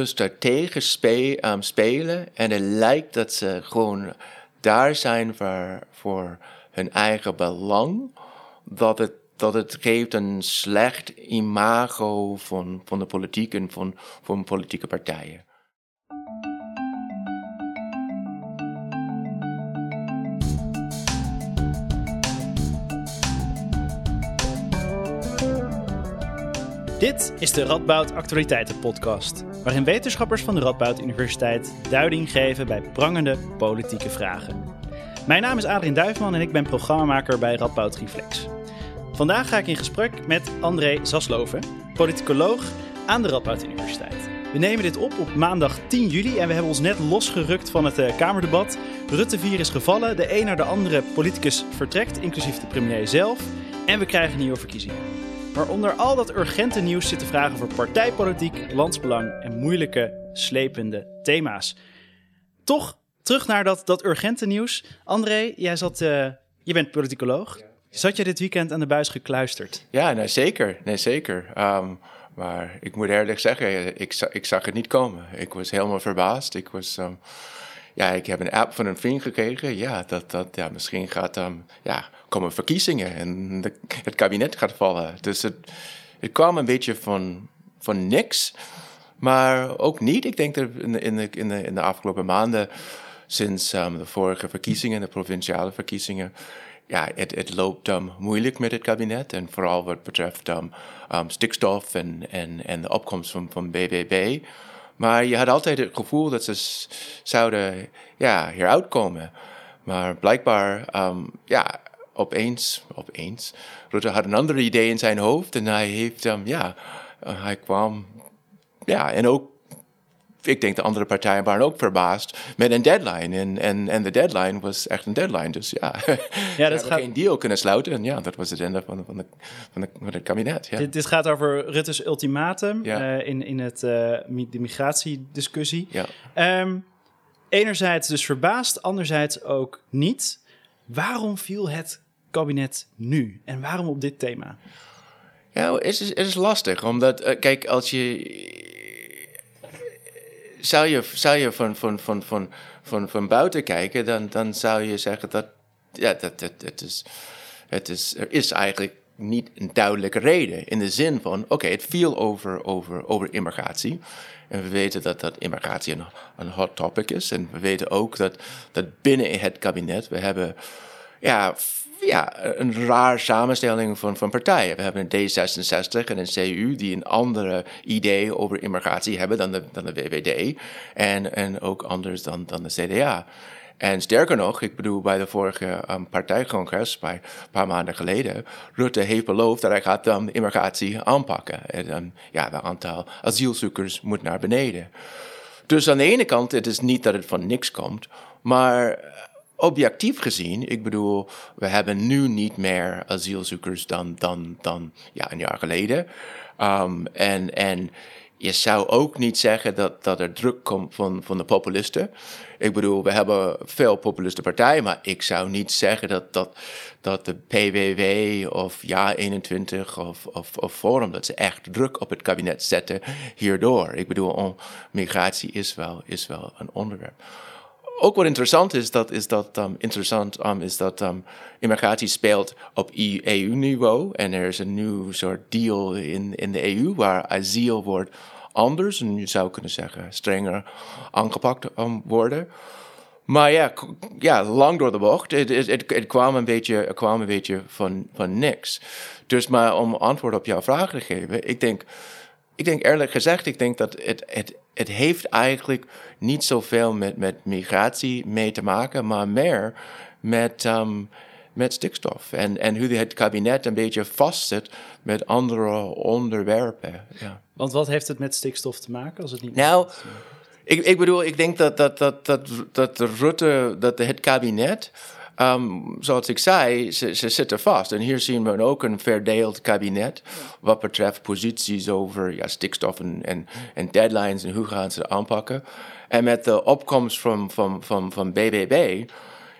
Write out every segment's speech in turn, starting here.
strategisch spe, um, spelen. En het lijkt dat ze gewoon daar zijn voor, voor hun eigen belang. Dat het, dat het geeft een slecht imago van, van de politiek en van, van politieke partijen. Dit is de Radboud Actualiteiten Podcast, waarin wetenschappers van de Radboud Universiteit duiding geven bij prangende politieke vragen. Mijn naam is Adrien Duifman en ik ben programmamaker bij Radboud Reflex. Vandaag ga ik in gesprek met André Zasloven, politicoloog aan de Radboud Universiteit. We nemen dit op op maandag 10 juli en we hebben ons net losgerukt van het uh, Kamerdebat. Rutte 4 is gevallen, de een naar de andere politicus vertrekt, inclusief de premier zelf. En we krijgen nieuwe verkiezingen. Maar onder al dat urgente nieuws zitten vragen voor partijpolitiek, landsbelang en moeilijke, slepende thema's. Toch terug naar dat, dat urgente nieuws. André, jij zat, uh, je bent politicoloog. Zat je dit weekend aan de buis gekluisterd? Ja, nee, zeker. Nee, zeker. Um, maar ik moet eerlijk zeggen, ik, ik zag het niet komen. Ik was helemaal verbaasd. Ik was... Um, ja, ik heb een app van een vriend gekregen. Ja, dat, dat ja, misschien gaat um, ja, komen verkiezingen en het kabinet gaat vallen. Dus het, het kwam een beetje van, van niks. Maar ook niet. Ik denk dat in de, in de, in de, in de afgelopen maanden, sinds um, de vorige verkiezingen, de provinciale verkiezingen, ja, het, het loopt um, moeilijk met het kabinet. En vooral wat betreft um, stikstof en, en, en de opkomst van, van BBB. Maar je had altijd het gevoel dat ze zouden ja, hieruit komen. Maar blijkbaar, ja, opeens, opeens. Rutte had een ander idee in zijn hoofd en hij heeft, um, ja, uh, hij kwam, ja, en ook ik denk de andere partijen waren ook verbaasd met een deadline. En, en, en de deadline was echt een deadline. Dus ja, ja dat gaat... geen deal kunnen sluiten. En ja, dat was het einde van, van, de, van, de, van het kabinet. Ja. Dit, dit, gaat over Rutte's ultimatum ja. uh, in, in het, uh, de migratiediscussie. Ja. Um, enerzijds dus verbaasd, anderzijds ook niet. Waarom viel het kabinet nu? En waarom op dit thema? Ja, het is, het is lastig. Omdat, uh, kijk, als je zou je, zou je van, van, van, van, van, van buiten kijken, dan, dan zou je zeggen dat, ja, dat, dat, het is, het is, er is eigenlijk niet een duidelijke reden. In de zin van, oké, het viel over, over, over immigratie. En we weten dat, dat immigratie een, een hot topic is. En we weten ook dat, dat binnen het kabinet, we hebben ja, ja, een raar samenstelling van, van partijen. We hebben een D66 en een CU die een andere idee over immigratie hebben dan de, dan de VVD. En, en ook anders dan, dan de CDA. En sterker nog, ik bedoel, bij de vorige um, partijcongres, bij een paar maanden geleden, Rutte heeft beloofd dat hij gaat um, immigratie aanpakken. En um, ja, het aantal asielzoekers moet naar beneden. Dus aan de ene kant, het is niet dat het van niks komt, maar objectief gezien, ik bedoel, we hebben nu niet meer asielzoekers dan, dan, dan ja, een jaar geleden. Um, en, en je zou ook niet zeggen dat, dat er druk komt van, van de populisten. Ik bedoel, we hebben veel populiste partijen, maar ik zou niet zeggen dat, dat, dat de PWW of Ja21 of, of, of Forum, dat ze echt druk op het kabinet zetten hierdoor. Ik bedoel, migratie is wel, is wel een onderwerp ook wat interessant is, dat is dat um, interessant um, is dat um, immigratie speelt op EU-niveau en er is een nieuw soort deal in, in de EU waar asiel wordt anders en je zou kunnen zeggen strenger aangepakt um, worden. Maar ja, ja, lang door de bocht. Het, kwam een beetje, kwam een beetje van, van niks. Dus maar om antwoord op jouw vraag te geven, ik denk ik denk eerlijk gezegd, ik denk dat het, het, het heeft eigenlijk niet zoveel met, met migratie mee te maken, maar meer met, um, met stikstof. En, en hoe het kabinet een beetje vastzit met andere onderwerpen. Ja. Want wat heeft het met stikstof te maken als het niet. Nou, ik, ik bedoel, ik denk dat, dat, dat, dat, dat Rutte, dat het kabinet Um, zoals ik zei, ze, ze, zitten vast. En hier zien we ook een verdeeld kabinet wat betreft posities over ja, stikstof en, en, en deadlines en hoe gaan ze aanpakken. En met de opkomst van, van, van, van BBB,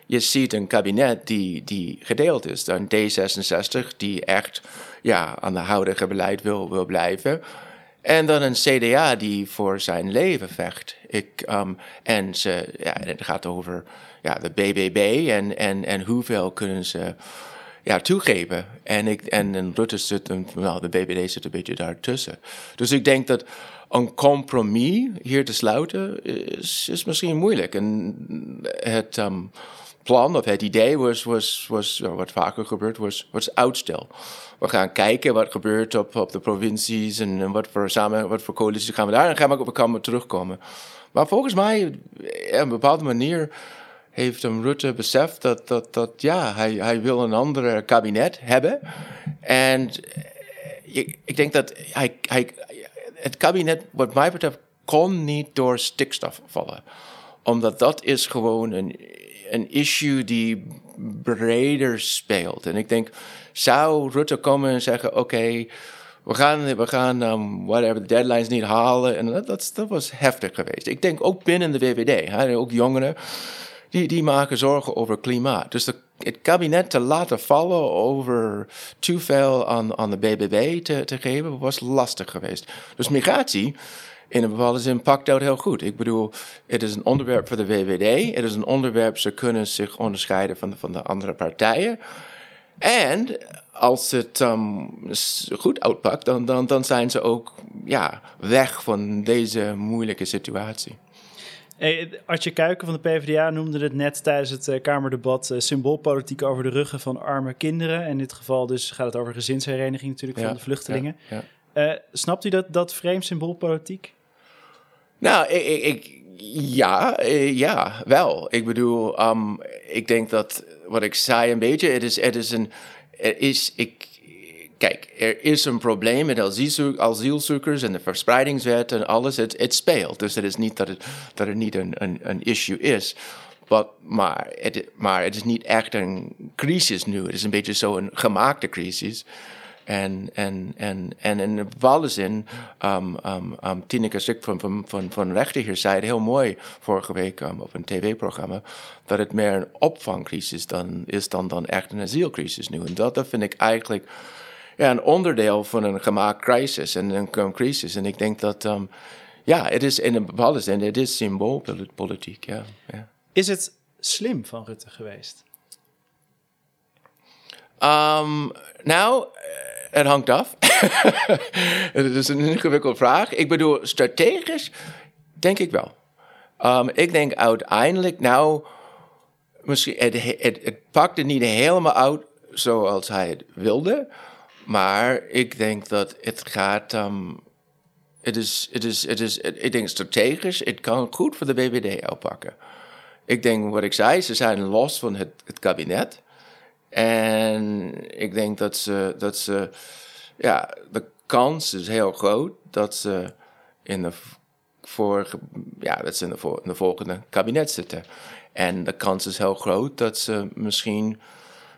je ziet een kabinet die, die gedeeld is. Een D66 die echt ja, aan de huidige beleid wil, wil blijven. En dan een CDA die voor zijn leven vecht. Ik, um, en ze, ja, het gaat over ja, de BBB en, en, en hoeveel kunnen ze ja, toegeven. En, ik, en, en Rutte zit, de BBD zit een beetje daartussen. Dus ik denk dat een compromis hier te sluiten is, is misschien moeilijk. En het um, plan of het idee was, was, was wat vaker gebeurt, was, was uitstel. We gaan kijken wat gebeurt op, op de provincies en, wat voor samen, wat voor coalities gaan we daar en gaan we, we gaan terugkomen. Maar volgens mij, op een bepaalde manier, heeft hem Rutte beseft dat, dat, dat ja, hij, hij wil een ander kabinet hebben. En ik, ik denk dat hij, hij, het kabinet, wat mij betreft, kon niet door stikstof vallen. Omdat dat is gewoon een, een issue die breder speelt. En ik denk, zou Rutte komen en zeggen: Oké, we gaan, we gaan um, whatever, de deadlines niet halen. En dat, dat, dat, was heftig geweest. Ik denk ook binnen de VVD, hè, ook jongeren, die, die maken zorgen over klimaat. Dus de, het kabinet te laten vallen over te veel aan, de BBB te, te geven, was lastig geweest. Dus migratie in een bepaalde zin pakt dat heel goed. Ik bedoel, het is een onderwerp voor de VVD. Het is een onderwerp, ze kunnen zich onderscheiden van de, van de andere partijen. En als het um, goed uitpakt, dan, dan, dan zijn ze ook ja, weg van deze moeilijke situatie. Hey, Artje Kuiken van de PvdA noemde het net tijdens het uh, Kamerdebat uh, symboolpolitiek over de ruggen van arme kinderen. In dit geval dus gaat het over gezinshereniging natuurlijk van de vluchtelingen. Ja, ja. Uh, snapt u dat, dat frame symboolpolitiek? Nou, ik, ik, ja, eh, ja, wel. Ik bedoel, um, ik denk dat wat ik zei een beetje, het is, het is een, er is, ik, kijk, er is een probleem met asielzoekers en de verspreidingswet en alles. Het, het speelt, dus het is niet dat het, dat het niet een, een, issue is. Maar, het, maar het is niet echt een crisis nu. Het is een beetje zo'n gemaakte crisis. En, en, en, en in een bepaalde zin, um, um, um, Tineke Stuk van, van, van, van Rechter hier zei het heel mooi vorige week op een tv-programma, dat het meer een opvangcrisis dan, is dan, dan echt een asielcrisis nu. En dat, dat vind ik eigenlijk ja, een onderdeel van een gemaakt crisis en een, crisis. En ik denk dat, um, ja, het is in een bepaalde zin, het is symboolpolitiek, ja. ja. Is het slim van Rutte geweest? Um, nou, het hangt af. het is een ingewikkelde vraag. Ik bedoel, strategisch denk ik wel. Um, ik denk uiteindelijk, nou, misschien, het, het, het pakte niet helemaal uit zoals hij het wilde. Maar ik denk dat het gaat. Um, het is, het is, het is, ik denk strategisch, het kan goed voor de BBD uitpakken. Ik denk wat ik zei, ze zijn los van het, kabinet. En ik denk dat ze, dat ze, ja, de kans is heel groot dat ze in de vorige, ja, dat ze in de, in de volgende kabinet zitten. En de kans is heel groot dat ze misschien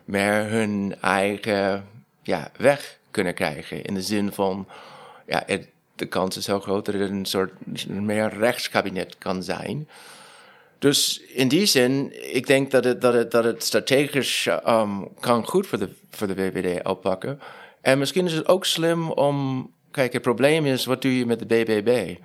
meer hun eigen ja, weg kunnen krijgen. In de zin van, ja, de kans is heel groot dat het een soort meer rechtskabinet kan zijn. Dus in die zin, ik denk dat het, dat het, dat het strategisch um, kan goed voor de, voor de VVD oppakken. En misschien is het ook slim om. Kijk, het probleem is, wat doe je met de BBB?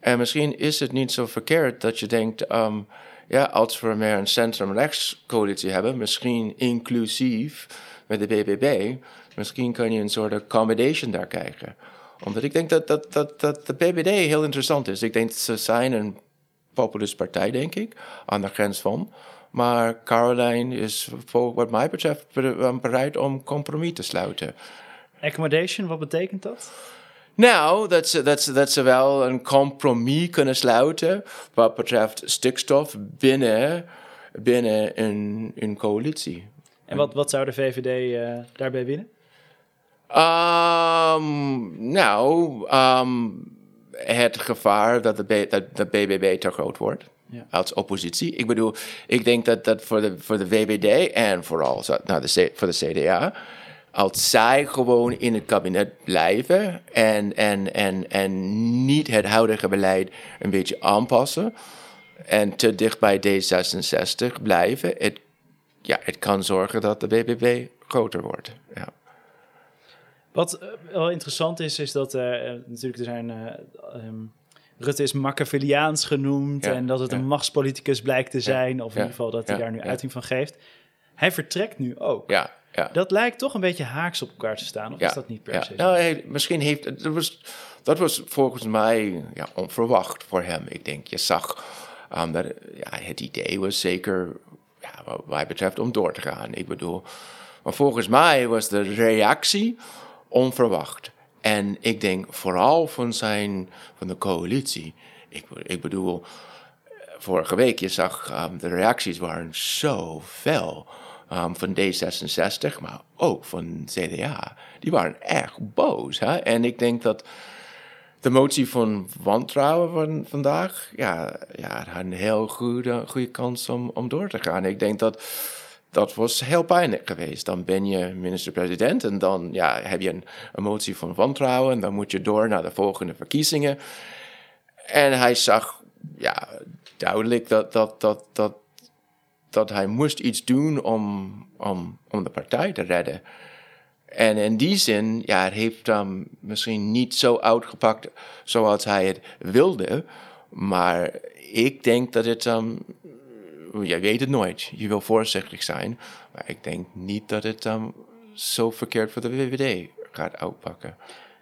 En misschien is het niet zo verkeerd dat je denkt, um, ja, als we meer een centrum-rechtscoalitie hebben, misschien inclusief met de BBB, misschien kan je een soort accommodation daar krijgen. Omdat ik denk dat, dat, dat, dat de BBD heel interessant is. Ik denk dat ze zijn een populist partij, denk ik, aan de grens van. Maar Caroline is, wat mij betreft, bereid om compromis te sluiten. Accommodation, wat betekent dat? Nou, dat ze, dat, ze, dat ze wel een compromis kunnen sluiten wat betreft stikstof binnen, binnen een, een coalitie. En wat, wat zou de VVD uh, eh, daarbij winnen? Um, nou, um, het gevaar dat de, dat de BBB te groot wordt. Ja. Als oppositie. Ik bedoel, ik denk dat dat voor de, voor de VVD en vooral nou, de, voor de CDA. Als zij gewoon in het kabinet blijven en, en, en, en niet het huidige beleid een beetje aanpassen. En te dicht bij D66 blijven. Het, ja, het kan zorgen dat de BBB groter wordt. Ja. Wat eh, wel interessant is, is dat eh, natuurlijk er zijn... eh, ehm, Rutte is Machiavelliaans genoemd Ja, en dat het ja. een machtspoliticus blijkt te zijn. Of in ieder geval dat hij daar nu uiting van geeft. Hij vertrekt nu ook. Ja, ja. Dat lijkt toch een beetje haaks op elkaar te staan. Of is dat niet per se? Nou, hij, misschien heeft dat was, dat was volgens mij ja, onverwacht voor hem. Ik denk, je zag um, dat ja, het idee was zeker, ja, wat mij betreft, om door te gaan. Ik bedoel, maar volgens mij was de reactie onverwacht. En ik denk vooral van zijn, van de coalitie. Ik, ik bedoel, vorige week, je zag um, de reacties waren zo fel. um, van D66, maar ook van CDA. Die waren echt boos. Hè? En ik denk dat de motie van wantrouwen van vandaag, ja, ja had een heel goede, goede kans om, om door te gaan. Ik denk dat dat was heel pijnlijk geweest. Dan ben je minister-president en dan ja, heb je een, een motie van wantrouwen en dan moet je door naar de volgende verkiezingen. En hij zag ja, duidelijk dat, dat, dat, dat, dat hij moest iets doen om, om, om de partij te redden. En in die zin, ja, het heeft hem misschien niet zo uitgepakt zoals hij het wilde. Maar ik denk dat het, um, jij weet het nooit. Je wil voorzichtig zijn. Maar ik denk niet dat het um, zo verkeerd voor de VVD gaat uitpakken.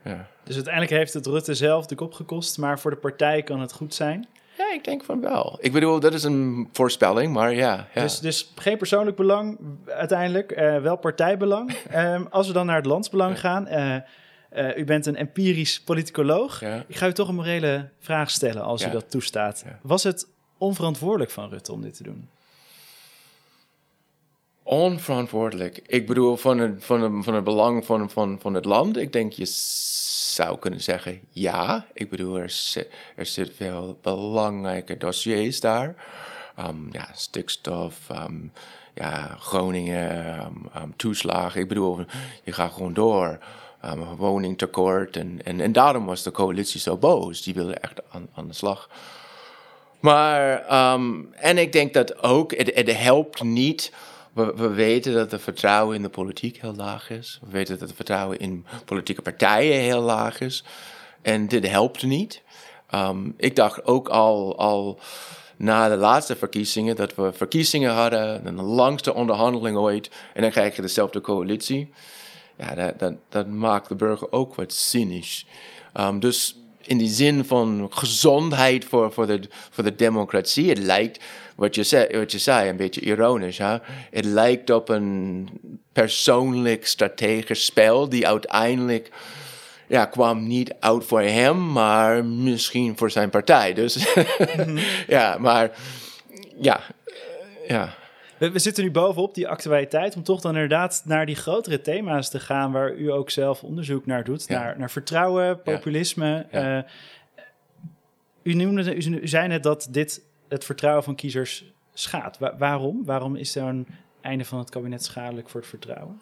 Ja. Dus uiteindelijk heeft het Rutte zelf de kop gekost, maar voor de partij kan het goed zijn. ja, ik denk van wel. Ik bedoel, dat is een voorspelling, maar ja. ja. Dus, dus geen persoonlijk belang uiteindelijk, eh, wel partijbelang. Ehm, als we dan naar het landsbelang gaan. eh, eh, u bent een empirisch politicoloog. Ja. Ik ga u toch een morele vraag stellen als u dat toestaat. Was het onverantwoordelijk van Rutte om dit te doen? Onverantwoordelijk. Ik bedoel, van het, van het, van het belang van, van, van het land. Ik denk, je zou kunnen zeggen ja. Ik bedoel, er, zit, er zitten veel belangrijke dossiers daar. Um, ja, stikstof, um, ja, Groningen, um, toeslagen. Ik bedoel, je gaat gewoon door. Woningtekort. En, en, en daarom was de coalitie zo boos. Die wilde echt aan, aan de slag. Maar, um, en ik denk dat ook, het, helpt niet. We, we, weten dat het vertrouwen in de politiek heel laag is. We weten dat het vertrouwen in politieke partijen heel laag is. En dit helpt niet. Um, ik dacht ook al, al na de laatste verkiezingen dat we verkiezingen hadden, de langste onderhandeling ooit, en dan krijg je dezelfde coalitie. Ja, dat, maakt de burger ook wat cynisch. Um, dus in die zin van gezondheid voor, voor, de, voor de democratie. Het lijkt, wat je, zei, wat je zei, een beetje ironisch. Hè? Het lijkt op een persoonlijk strategisch spel die uiteindelijk ja, kwam niet uit voor hem, maar misschien voor zijn partij. Dus mm-hmm. ja, maar ja, ja. We, we, zitten nu bovenop die actualiteit om toch dan inderdaad naar die grotere thema's te gaan waar u ook zelf onderzoek naar doet. Ja. Naar, naar, vertrouwen, populisme. Ja. Uh, u, noemde, u, u, zei net dat dit het vertrouwen van kiezers schaadt. Wa waarom? Waarom is zo'n einde van het kabinet schadelijk voor het vertrouwen?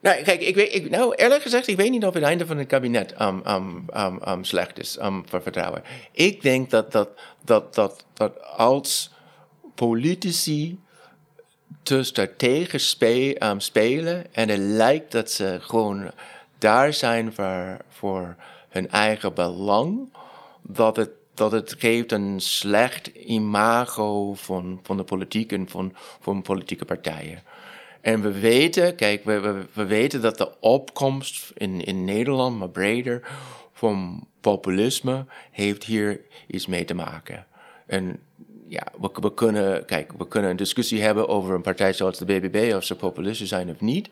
Nou, kijk, ik weet, ik, nou, eerlijk gezegd, ik weet niet of het einde van het kabinet um, um, um, slecht is voor vertrouwen. Ik denk dat, dat, dat, dat, dat als politici strategisch spe, um, spelen en het lijkt dat ze gewoon daar zijn voor, voor hun eigen belang, dat het, dat het geeft een slecht imago van, van de politiek en van, van politieke partijen. En we weten, kijk, we, we, we weten dat de opkomst in, in Nederland, maar breder, van populisme heeft hier iets mee te maken. En ja, we, we, kunnen, kijk, we kunnen een discussie hebben over een partij zoals de BBB, of ze populistisch zijn of niet.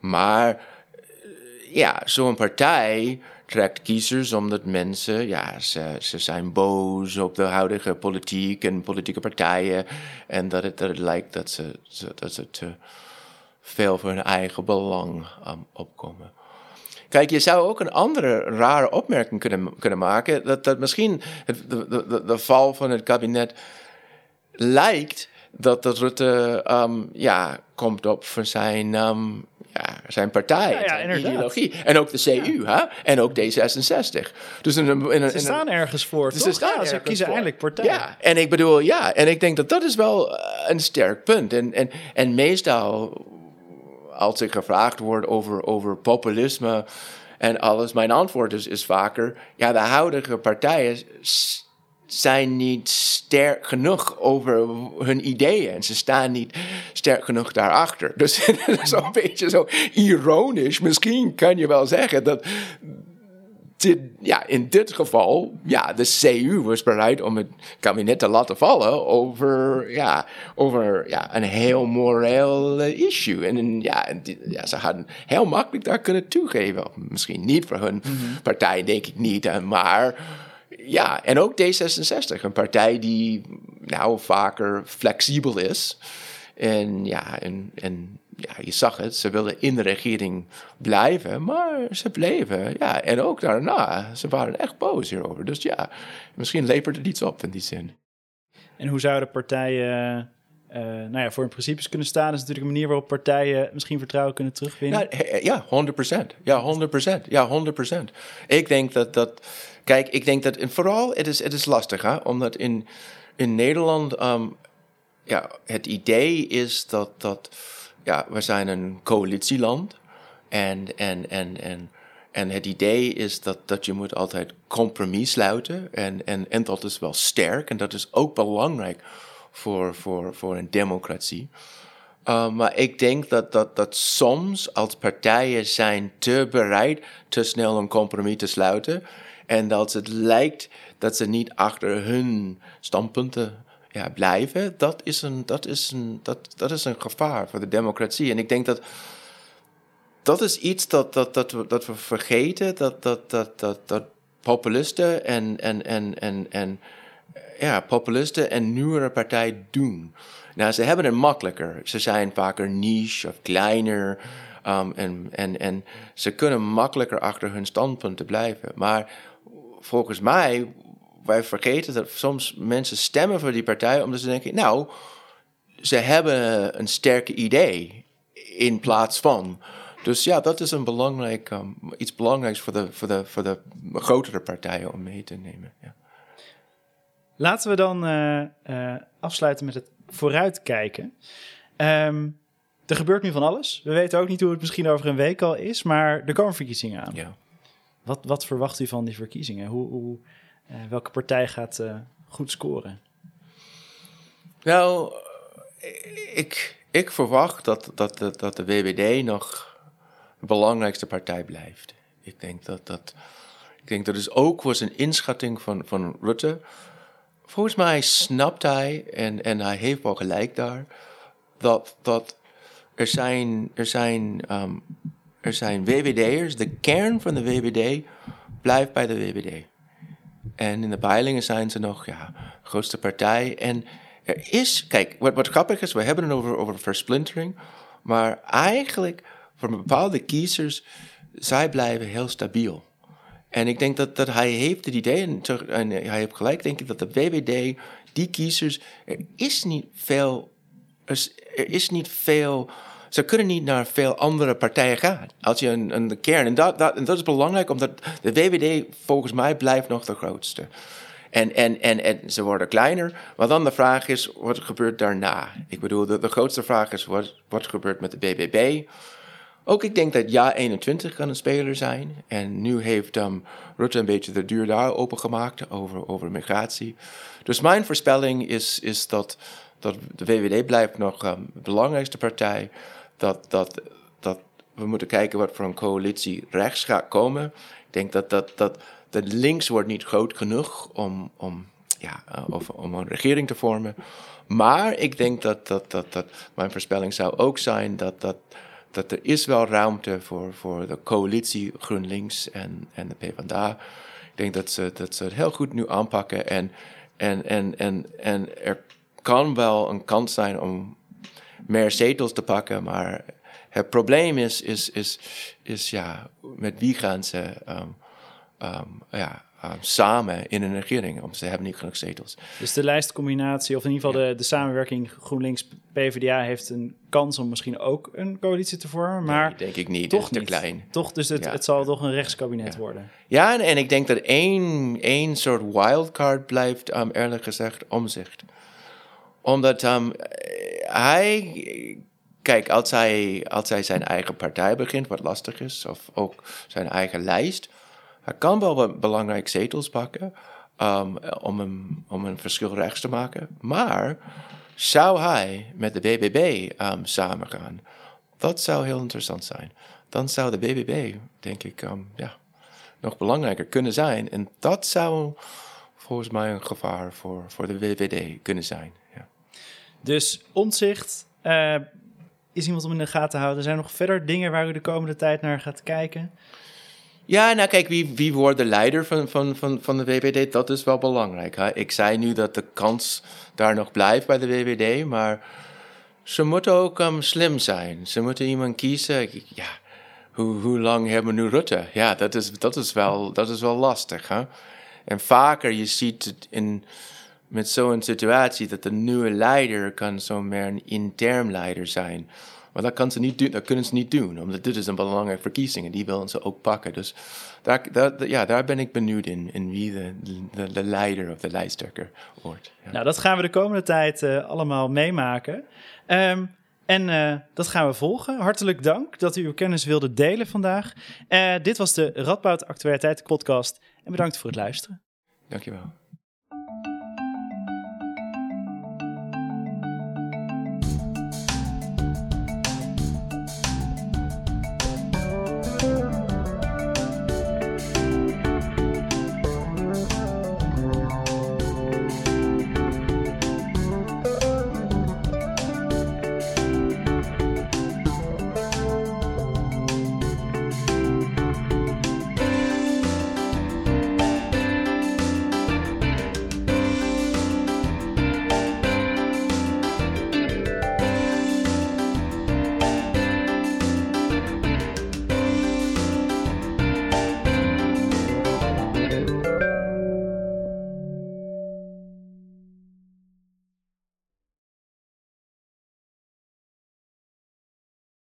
Maar ja, zo'n partij trekt kiezers omdat mensen, ja, ze, ze zijn boos op de huidige politiek en politieke partijen. En dat het, dat het lijkt dat ze, dat ze te veel voor hun eigen belang um, opkomen. Kijk, je zou ook een andere rare opmerking kunnen, kunnen maken. Dat, dat misschien het, de, de, de val van het kabinet lijkt dat, dat Rutte um, ja, komt op voor zijn, um, ja, zijn partij, ja, ja, zijn ideologie. En ook de CU, hè? en ook D66. Dus in een, in een, ze staan ergens voor, dus toch? Ze, staan ze kiezen eindelijk partij. Ja, en ik bedoel, ja, en ik denk dat dat is wel een sterk punt. En, en, en meestal als ik gevraagd word over, over populisme en alles, mijn antwoord is, is vaker: ja, de huidige partijen zijn niet sterk genoeg over hun ideeën. En ze staan niet sterk genoeg daarachter. Dus dat is een beetje zo ironisch. Misschien kan je wel zeggen dat dit, ja, in dit geval, ja, de CU was bereid om het kabinet te laten vallen over, ja, over ja, een heel moreel issue. En ja, ja, ze hadden heel makkelijk daar kunnen toegeven. Misschien niet voor hun mhm. partij, denk ik niet, maar ja, en ook D66, een partij die nou vaker flexibel is. En ja, en, en ja, je zag het, ze wilden in de regering blijven, maar ze bleven. Ja, en ook daarna, ze waren echt boos hierover. Dus ja, misschien levert het iets op in die zin. En hoe zouden partijen uh, nou ja, voor hun principes kunnen staan? Dat is natuurlijk een manier waarop partijen misschien vertrouwen kunnen terugwinnen. Ja, ja 100%. Ja, 100%. Ja, 100%. Ik denk dat dat. Kijk, ik denk dat. En vooral, het is, het is lastig, hè? omdat in, in Nederland. Um, ja, het idee is dat. dat ja, we zijn een coalitieland. En, en, en, en, en het idee is dat, dat je moet altijd compromis sluiten. En, en, en dat is wel sterk. En dat is ook belangrijk voor, voor, voor een democratie. Uh, maar ik denk dat, dat, dat soms als partijen zijn te bereid te snel een compromis te sluiten. En dat het lijkt dat ze niet achter hun standpunten ja, blijven. Dat is, een, dat, is een, dat, dat is een gevaar voor de democratie. En ik denk dat dat is iets dat, dat, dat, we, dat we vergeten. Dat, dat, dat, dat, dat populisten en, en, en, en, en ja, populisten en nieuwere partijen doen. Nou, ze hebben het makkelijker. Ze zijn vaker niche of kleiner. Um, en, en, en ze kunnen makkelijker achter hun standpunten blijven. Maar volgens mij, wij vergeten dat soms mensen stemmen voor die partij omdat ze denken, nou, ze hebben een sterke idee in plaats van. Dus ja, dat is een belangrijk, um, iets belangrijks voor de, voor, de, voor de grotere partijen om mee te nemen. Ja. Laten we dan uh, uh, afsluiten met het vooruitkijken. Um, er gebeurt nu van alles. We weten ook niet hoe het misschien over een week al is, maar er komen verkiezingen aan. Ja. Wat, wat verwacht u van die verkiezingen? Hoe, hoe welke partij gaat goed scoren? Nou, ik, ik verwacht dat, dat, dat, de WWD nog de belangrijkste partij blijft. Ik denk dat dat. Ik denk dat is ook was een inschatting van, van Rutte volgens mij snapt hij, en, en hij heeft wel gelijk daar, dat, dat er zijn, er zijn, um, er zijn WWD'ers, de kern van de WWD blijft bij de WWD. En in de peilingen zijn ze nog, ja, grootste partij. En er is, kijk, wat, wat grappig is, we hebben het over, over versplintering, maar eigenlijk voor bepaalde kiezers, zij blijven heel stabiel. En ik denk dat, dat hij heeft het idee, en, en hij heeft gelijk, denk ik, dat de VVD, die kiezers, er is niet veel, er is, niet veel, ze kunnen niet naar veel andere partijen gaan. Als je een, een kern, en dat, dat, is belangrijk, omdat de VVD volgens mij blijft nog de grootste. En, en, en, en ze worden kleiner. Maar dan de vraag is, wat gebeurt daarna? Ik bedoel, de, de grootste vraag is, wat, wat gebeurt met de BBB? Ook ik denk dat ja 21 kan een speler zijn. En nu heeft um, Rutte een beetje de deur daar opengemaakt over, over migratie. Dus mijn voorspelling is, is dat, dat de VVD blijft nog um, de belangrijkste partij. Dat, dat, dat we moeten kijken wat voor een coalitie rechts gaat komen. Ik denk dat, dat, dat, dat links wordt niet groot genoeg om, om, ja, uh, om een regering te vormen. Maar ik denk dat, dat, dat, dat mijn voorspelling zou ook zijn dat, dat dat er is wel ruimte voor, voor de coalitie GroenLinks en, en de PvdA. Ik denk dat ze, dat ze het heel goed nu aanpakken. En, en, en, en, en er kan wel een kans zijn om meer zetels te pakken, maar het probleem is, is, is, is ja, met wie gaan ze um, um, ja, uh, samen in een regering, want ze hebben niet genoeg zetels. Dus de lijstcombinatie, of in ieder geval de, de samenwerking GroenLinks-PVDA heeft een kans om misschien ook een coalitie te vormen, maar... denk ik niet, toch te klein. Toch, dus het, het zal toch een rechtskabinet worden. Ja, en, en, ik denk dat één, één soort wildcard blijft, eerlijk gezegd, omzicht. Omdat um, hij kijk, als hij, als hij zijn eigen partij begint, wat lastig is, of ook zijn eigen lijst, hij kan wel belangrijke zetels pakken um, om, een, om een verschil rechts te maken. Maar zou hij met de BBB um, samengaan? Dat zou heel interessant zijn. Dan zou de BBB, denk ik, ja, nog belangrijker kunnen zijn. En dat zou volgens mij een gevaar voor, voor de VVD kunnen zijn. Dus ontzicht uh, is iemand om in de gaten te houden. Zijn er nog verder dingen waar u de komende tijd naar gaat kijken? Ja, nou kijk, wie, wie wordt de leider van, van, van, van de VVD? Dat is wel belangrijk. Hè? Ik zei nu dat de kans daar nog blijft bij de VVD, maar ze moeten ook um, slim zijn. Ze moeten iemand kiezen. Ja, hoe, hoe lang hebben we nu Rutte? Ja, dat is, dat is, wel, dat is wel lastig. Hè? En vaker, je ziet het in, met zo'n situatie dat de nieuwe leider kan zo meer een intern leider zijn. Maar dat, kan ze niet doen, dat kunnen ze niet doen, omdat dit is een belangrijke verkiezing en die willen ze ook pakken. Dus daar, daar, ja, daar ben ik benieuwd in, in wie de, de, de leider of de lijsttrekker wordt. Ja. Nou, dat gaan we de komende tijd uh, allemaal meemaken. Um, en uh, dat gaan we volgen. Hartelijk dank dat u uw kennis wilde delen vandaag. Uh, dit was de Radboud Actualiteiten podcast en bedankt voor het luisteren. Dankjewel.